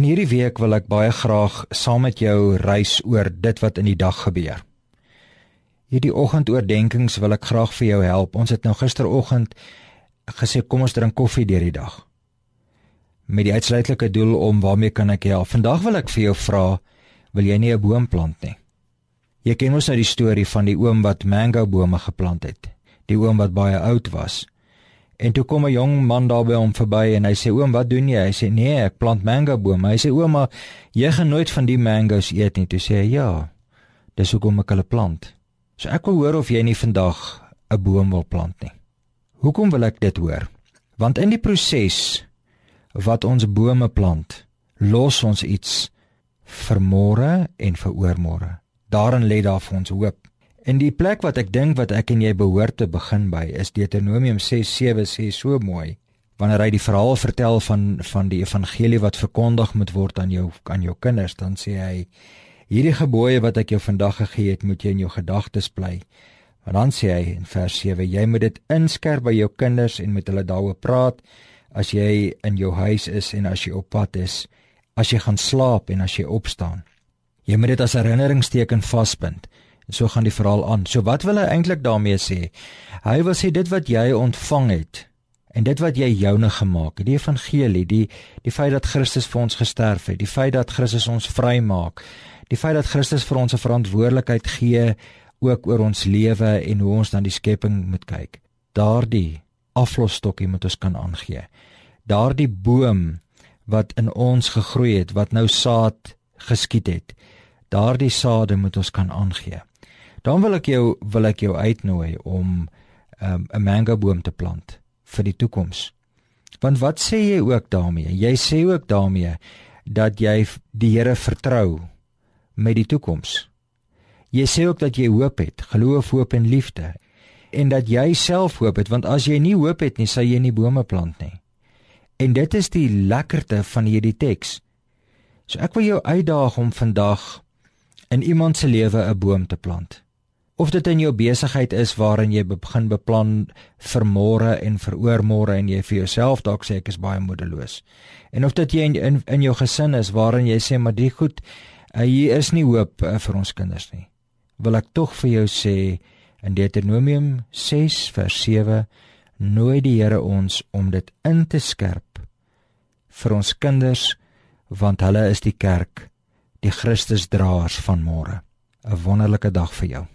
In hierdie week wil ek baie graag saam met jou reis oor dit wat in die dag gebeur. Hierdie oggendoordenkings wil ek graag vir jou help. Ons het nou gisteroggend gesê kom ons drink koffie deur die dag. Met die uitsluitlike doel om waarmee kan ek help? Vandag wil ek vir jou vra, wil jy nie 'n boom plant nie? Jy ken mos nou die storie van die oom wat mango bome geplant het. Die oom wat baie oud was. En toe kom 'n jong man daar by hom verby en hy sê oom, wat doen jy? Hy sê nee, ek plant mango bome. Hy sê ouma, jy gaan nooit van die mangos eet nie. Toe sê hy ja. Dis hoekom ek hulle plant. So ek wil hoor of jy nie vandag 'n boom wil plant nie. Hoekom wil ek dit hoor? Want in die proses wat ons bome plant, los ons iets vir môre en vir oormôre. Daarin lê daar vir ons hoop. En die plek wat ek dink wat ek en jy behoort te begin by is Deuteronomium 6:7 sê so mooi wanneer hy die verhaal vertel van van die evangelie wat verkondig moet word aan jou aan jou kinders dan sê hy hierdie gebooie wat ek jou vandag gegee het moet jy in jou gedagtes bly. Maar dan sê hy in vers 7 jy moet dit inskerp by jou kinders en met hulle daaroor praat as jy in jou huis is en as jy op pad is, as jy gaan slaap en as jy opstaan. Jy moet dit as herinneringsteken vasbind. So gaan die verhaal aan. So wat wil hy eintlik daarmee sê? Hy wil sê dit wat jy ontvang het en dit wat jy joune gemaak het, die evangelie, die die feit dat Christus vir ons gesterf het, die feit dat Christus ons vrymaak, die feit dat Christus vir ons 'n verantwoordelikheid gee ook oor ons lewe en hoe ons dan die skepping moet kyk. Daardie aflosstokkie moet ons kan aangee. Daardie boom wat in ons gegroei het, wat nou saad geskiet het. Daardie sade moet ons kan aangee dan wil ek jou wil ek jou uitnooi om 'n um, mango boom te plant vir die toekoms. Want wat sê jy ook daarmee? Jy sê ook daarmee dat jy die Here vertrou met die toekoms. Jy sê ook dat jy hoop het, geloof, hoop en liefde en dat jy self hoop het want as jy nie hoop het nie, sal jy nie bome plant nie. En dit is die lekkerte van hierdie teks. So ek wil jou uitdaag om vandag in iemand se lewe 'n boom te plant of dit in jou besigheid is waarin jy begin beplan vir môre en vir oormôre en jy vir jouself dalk sê ek is baie moedeloos. En of dit jy in, in in jou gesin is waarin jy sê maar die goed uh, hier is nie hoop uh, vir ons kinders nie. Wil ek tog vir jou sê in Deuteronomium 6 vers 7 nooi die Here ons om dit in te skerp vir ons kinders want hulle is die kerk, die Christusdraers van môre. 'n Wonderlike dag vir jou.